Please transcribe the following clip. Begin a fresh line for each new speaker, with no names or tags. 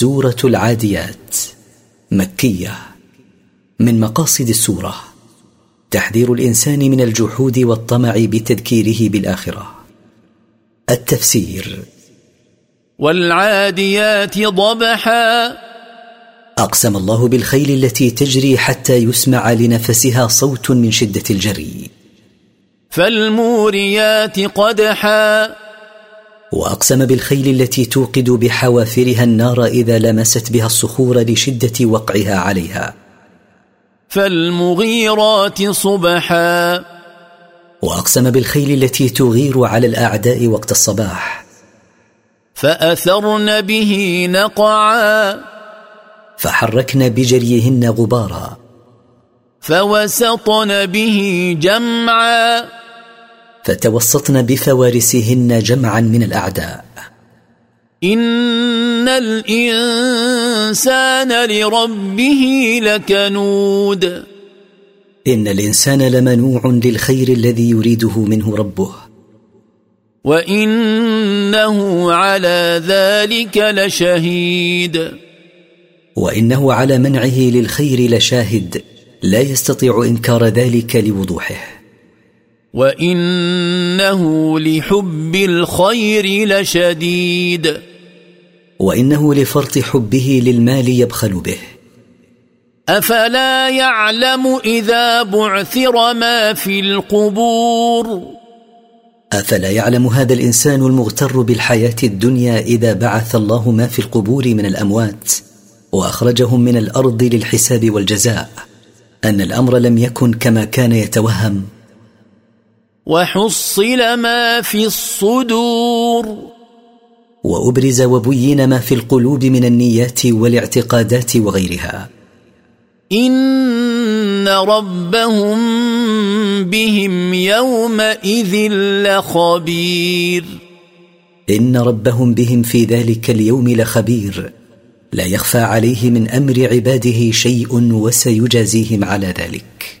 سورة العاديات مكية. من مقاصد السورة تحذير الإنسان من الجحود والطمع بتذكيره بالآخرة. التفسير
والعاديات ضبحا.
أقسم الله بالخيل التي تجري حتى يسمع لنفسها صوت من شدة الجري.
فالموريات قدحا.
وأقسم بالخيل التي توقد بحوافرها النار إذا لمست بها الصخور لشدة وقعها عليها.
فالمغيرات صبحا.
وأقسم بالخيل التي تغير على الأعداء وقت الصباح.
فأثرن به نقعا.
فحركن بجريهن غبارا.
فوسطن به جمعا.
فتوسطن بفوارسهن جمعا من الأعداء.
إن الإنسان لربه لكنود.
إن الإنسان لمنوع للخير الذي يريده منه ربه.
وإنه على ذلك لشهيد.
وإنه على منعه للخير لشاهد لا يستطيع إنكار ذلك لوضوحه.
وانه لحب الخير لشديد.
وانه لفرط حبه للمال يبخل به.
افلا يعلم اذا بعثر ما في القبور؟
افلا يعلم هذا الانسان المغتر بالحياة الدنيا اذا بعث الله ما في القبور من الاموات واخرجهم من الأرض للحساب والجزاء ان الامر لم يكن كما كان يتوهم.
وحصل ما في الصدور.
وأبرز وبين ما في القلوب من النيات والاعتقادات وغيرها.
إن ربهم بهم يومئذ لخبير.
إن ربهم بهم في ذلك اليوم لخبير. لا يخفى عليه من أمر عباده شيء وسيجازيهم على ذلك.